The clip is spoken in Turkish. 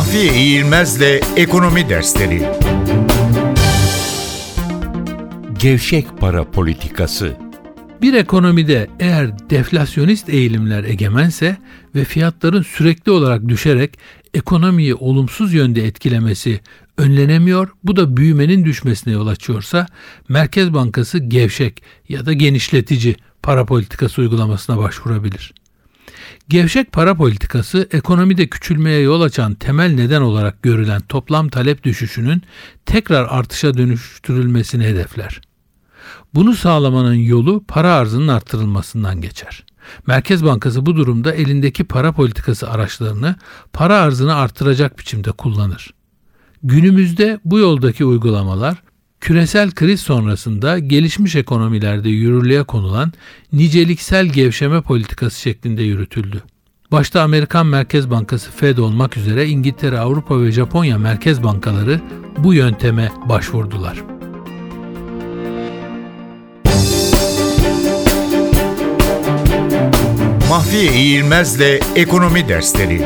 Mahfiye İğilmez'le Ekonomi Dersleri Gevşek para politikası Bir ekonomide eğer deflasyonist eğilimler egemense ve fiyatların sürekli olarak düşerek ekonomiyi olumsuz yönde etkilemesi önlenemiyor, bu da büyümenin düşmesine yol açıyorsa Merkez Bankası gevşek ya da genişletici para politikası uygulamasına başvurabilir. Gevşek para politikası ekonomide küçülmeye yol açan temel neden olarak görülen toplam talep düşüşünün tekrar artışa dönüştürülmesini hedefler. Bunu sağlamanın yolu para arzının arttırılmasından geçer. Merkez Bankası bu durumda elindeki para politikası araçlarını para arzını artıracak biçimde kullanır. Günümüzde bu yoldaki uygulamalar küresel kriz sonrasında gelişmiş ekonomilerde yürürlüğe konulan niceliksel gevşeme politikası şeklinde yürütüldü. Başta Amerikan Merkez Bankası Fed olmak üzere İngiltere, Avrupa ve Japonya merkez bankaları bu yönteme başvurdular. Mahfiye İğilmez'le Ekonomi Dersleri